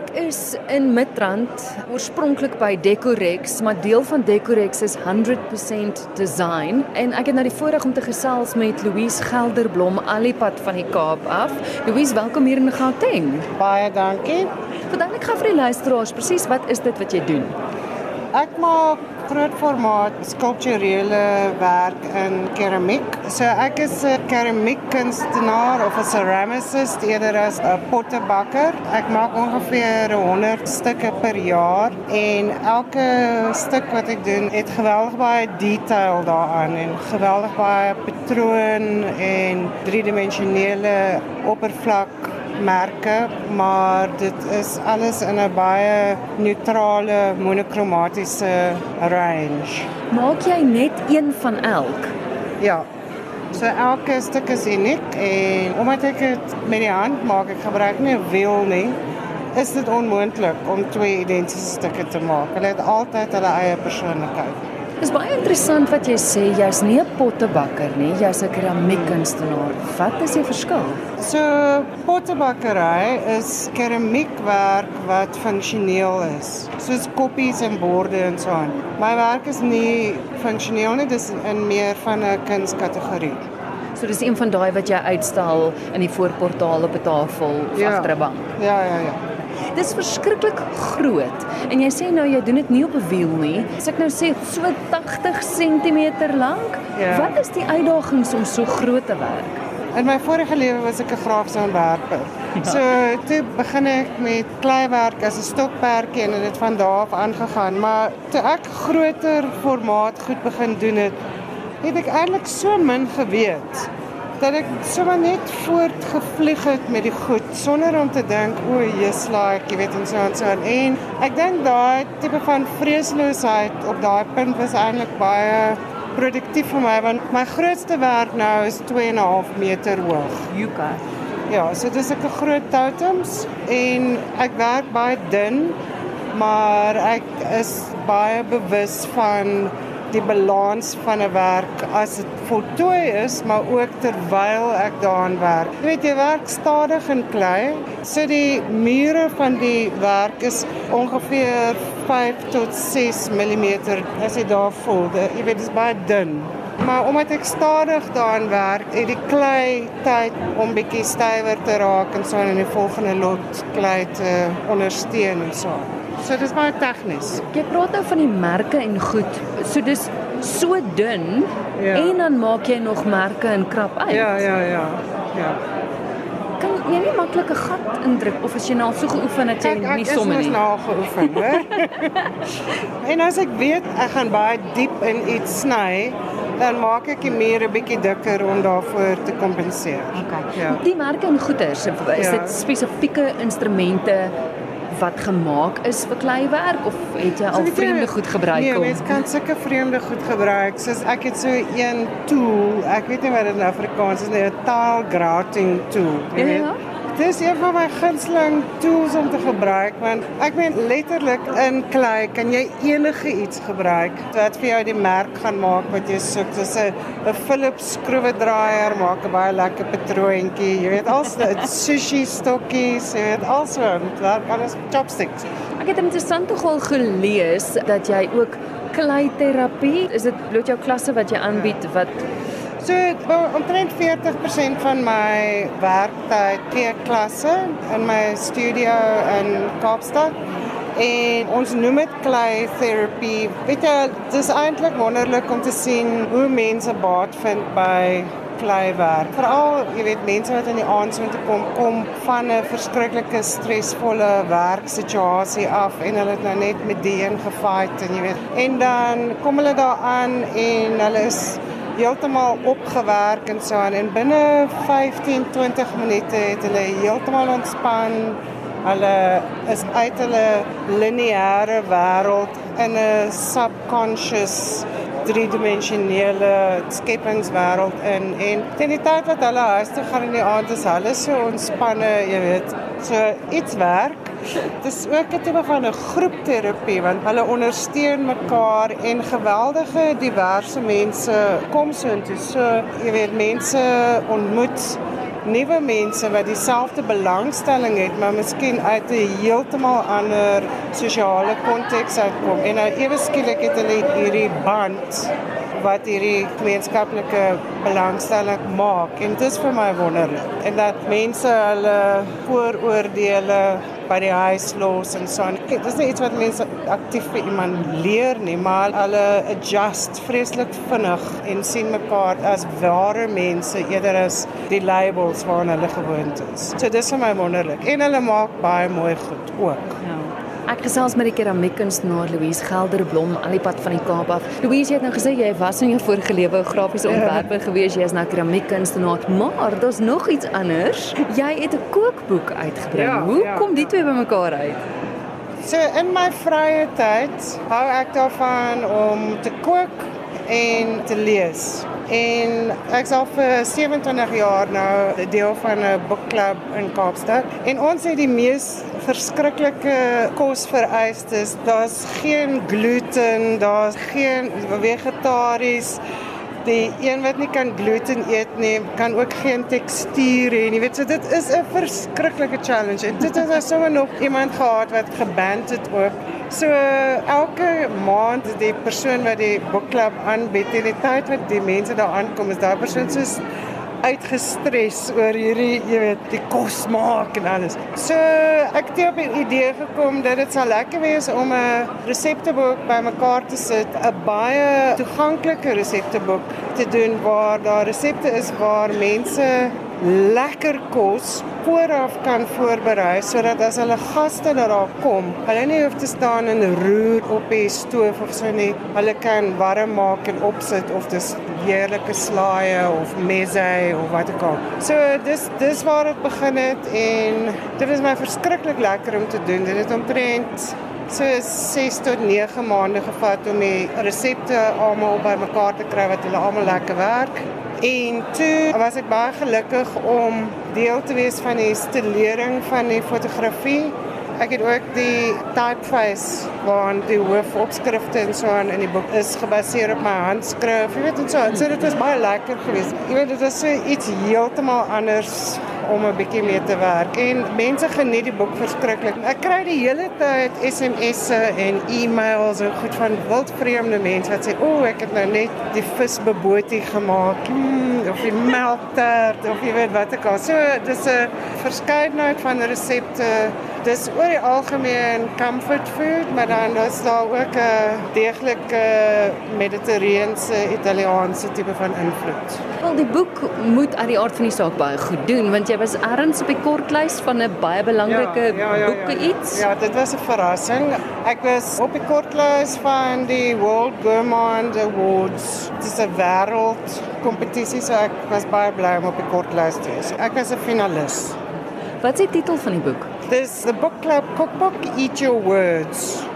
Ek is in Midrand, oorspronklik by Decorex, maar deel van Decorex is 100% design en ek het nou die voorreg om te gesels met Louise Gelderblom alipad van die Kaap af. Louise, welkom hier in Gauteng. Baie dankie. Verduidelik gou vir die luisteraars presies wat is dit wat jy doen? Ek maak groot formaat skulpturele werk in keramiek. So ek is 'n keramiekkunstenaar of 'n ceramicist eerder as 'n pottebakker. Ek maak ongeveer 100 stukke per jaar en elke stuk wat ek doen het geweldig baie detail daaraan en geweldig baie patroon en driedimensionele oppervlak merke, maar dit is alles in 'n baie neutrale monokromatiese range. Maak jy net een van elk? Ja. So elke stuk is uniek en omdat ek dit met die hand maak, ek gebruik nie 'n wiel nie, is dit onmoontlik om twee identiese stukke te maak. Hulle het altyd hulle eie persoonlikheid. Dis baie interessant wat jy sê, jy's nie 'n pottebakker nie, jy's 'n keramiekkunstenaar. Wat is die verskil? So pottebakkery is keramiekwerk wat funksioneel is, soos koppies en borde en so aan. My werk is nie funksioneel nie, dis in meer van 'n kunskategorie. So dis een van daai wat jy uitstal in die voorportaal op 'n tafel of Ja. agter 'n bank. Ja, ja, ja. Dis verskriklik groot. En jy sê nou jy doen dit nie op 'n wiel nie. As ek nou sê so 80 cm lank, Ja. wat is die uitdagings om so groot te werk? In my vorige lewe was ek 'n grafiese ontwerper. So toe begin ek met kleiwerk as 'n stokperdjie en het dit van daar af aangegaan, maar toe ek groter formaat goed begin doen het, het ek eintlik so min geweet dat ek sommer net voortgevlieg het met die goed sonder om te dink o, jy's like, jy weet en so en so aan. en ek dink daai tipe van vreesloosheid op daai punt was eintlik baie produktief vir my want my grootste werk nou is 2.5 meter hoog. Yuka. Ja, so dis ek 'n groot totems en ek werk baie dun, maar ek is baie bewus van die balans van 'n werk as dit voltooi is, maar ook terwyl ek daaraan werk. Jy weet jy werk stadig in klei. So die mure van die werk is ongeveer 5 tot 6 mm as jy daar voel. De- Jy weet dit is baie dun. Maar omdat ek stadig daaraan werk, het die klei tyd om bietjie stywer te raak en so in die volgende lot klei te ondersteun en so. So dis baie tegnies. Jy praat nou van die merke en goed. So dis so dun Ja. en dan maak jy nog merke en krap uit. Ja, ja, ja. Ja. Kan jy nie maklik 'n gat indruk of as jy nou so geoefen het jy ek nie sommer nie. nou geoefen, hoor. en as ek weet ek gaan baie diep in iets sny, dan maak ek die mure bietjie dikker om daarvoor te kompenseer. Okay. Ja. Die merke en goeders, is Ja. dit spesifieke instrumente wat gemaak is vir kleiwerk of het jy al weet jy, vreemde goed gebruik Nee, om? mens kan sulke vreemde goed gebruik. Soos ek het so een tool, ek weet nie wat dit in Afrikaans is nie, 'n tile grouting tool. jy Ja, weet. ja. Dit is een van my gunsteling tools om te gebruik want ek meen letterlik in klei kan jy enige iets gebruik wat vir jou die merk gaan maak wat jy soek. Soos 'n 'n Philips skroewedraaier maak 'n baie lekker patroontjie. Jy weet als 'n sushi stokkies, jy weet also werk alles chopsticks. Ek het interessant nogal gelees dat jy ook kleiterapie, is dit bloot jou klasse wat jy aanbied wat So omtrent 40% van my werktyd gee klasse in my studio in Kaapstad. En ons noem dit clay therapy. Weet jy, dit is eintlik wonderlik om te sien hoe mense baat vind by kleiwerk. Veral, jy weet, mense wat in die aand so toe kom, kom van 'n verskriklike stresvolle werksituasie af en hulle het nou net met die een gefight en jy weet. En dan kom hulle daar aan en hulle is heeltemal opgewerk en so aan en binne 15 20 minute het hulle heeltemal ontspan. Hulle is uit hulle lineêre wêreld in 'n subconscious driedimensionele skepingswêreld in en teen die tyd wat hulle huis toe gaan in die aand is hulle so ontspanne, jy weet. So iets werk. Dis ook 'n tipe van 'n groepterapie want hulle ondersteun mekaar en geweldige diverse mense kom so intoe. So jy weet mense ontmoet nuwe mense wat dieselfde belangstelling het, maar miskien uit 'n heeltemal ander sosiale konteks uitkom. En nou ewe skielik het hulle hierdie band wat hierdie gemeenskaplike belangstelling maak en dit is vir my wonderlik en dat mense hulle vooroordeele by die huis los en so. Dit is nie iets wat mense aktief vir iemand leer nie, maar hulle adjust vreeslik vinnig en sien mekaar as ware mense eerder as die labels waaraan hulle gewoond is. So dis vir my wonderlik en hulle maak baie mooi goed ook. Ja. Ek gesels met die keramiekkunstenaar Louise Gelderblom al die pad van die Kaap af. Louise, jy het nou gesê jy was in jou vorige lewe grafiese ontwerper ja. gewees, jy is nou keramiekkunstenaar, maar daar's nog iets anders. Jy het 'n kookboek uitgebring. Ja, Hoe ja, kom die twee bymekaar uit? So in my vrye tyd hou ek daarvan om te kook en te lees. En ek is al vir 27 jaar nou deel van 'n boekklub in Kaapstad. En ons het die mees verskriklike kosvereistes. Daar's geen gluten, daar's geen vegetaries. Die een wat nie kan gluten eet nie, kan ook geen tekstuur hê nie. Weet, so dit is 'n verskriklike challenge. En dit het sommer nog iemand gehad wat geband het ook. So elke maand die persoon wat die boekklub aanbied, die tyd wat die mense daar aankom, is daai persoon soos uitgestres oor hierdie, jy weet, die kos maak en alles. So ek het op die idee gekom dat dit sal lekker wees om 'n resepteboek bymekaar te sit, 'n baie toeganklike resepteboek te doen waar daar resepte is waar mense lekker kos vooraf kan voorberei sodat as hulle gaste daar kom, hulle nie hoef te staan en roer op die stoof of so nie. Hulle kan warm maak en opsit of dis heerlike slaaië of messe of wat ook al. So dis dis waar dit begin het en dit was my verskriklik lekker om te doen. Dit het omtrent so 6 tot 9 maande gevat om die resepte almal bymekaar te kry wat hulle almal lekker werk. En toe was ek baie gelukkig om deel te wees van die stilering van die fotografie. Ek het ook die typeface waar die hoofopskrifte en so aan in die boek is gebaseer op my handskrif. Jy weet en so, so dit was baie lekker geweest. Jy weet dit was so iets heeltemal anders om 'n bietjie mee te werk en mense geniet die boek verskriklik. Ek kry die hele tyd SMS'e en e-mails en goed van wildvreemde mense wat sê, "O, oh, ek het nou net die visbebotie gemaak." Hmm, of die melktert of jy weet wat ek al. So dis 'n verskeidenheid van resepte. Dis oor die algemeen comfort food, maar dan is daar ook 'n deeglike mediterrane Italiaanse tipe van invloed. Wel, die boek moet uit die aard van die saak baie goed doen want jy was ergens op die kortlys van 'n baie belangrike ja, ja, ja, boeke ja, ja. iets. Ja, dit was 'n verrassing. Ek was op die kortlys van die World Gourmand Awards. Dit is 'n wêreld kompetisie, so ek was baie bly om op die kortlys te wees. Ek was 'n finalis. Wat is die titel van die boek? Dis The Book Club Cookbook Eat Your Words.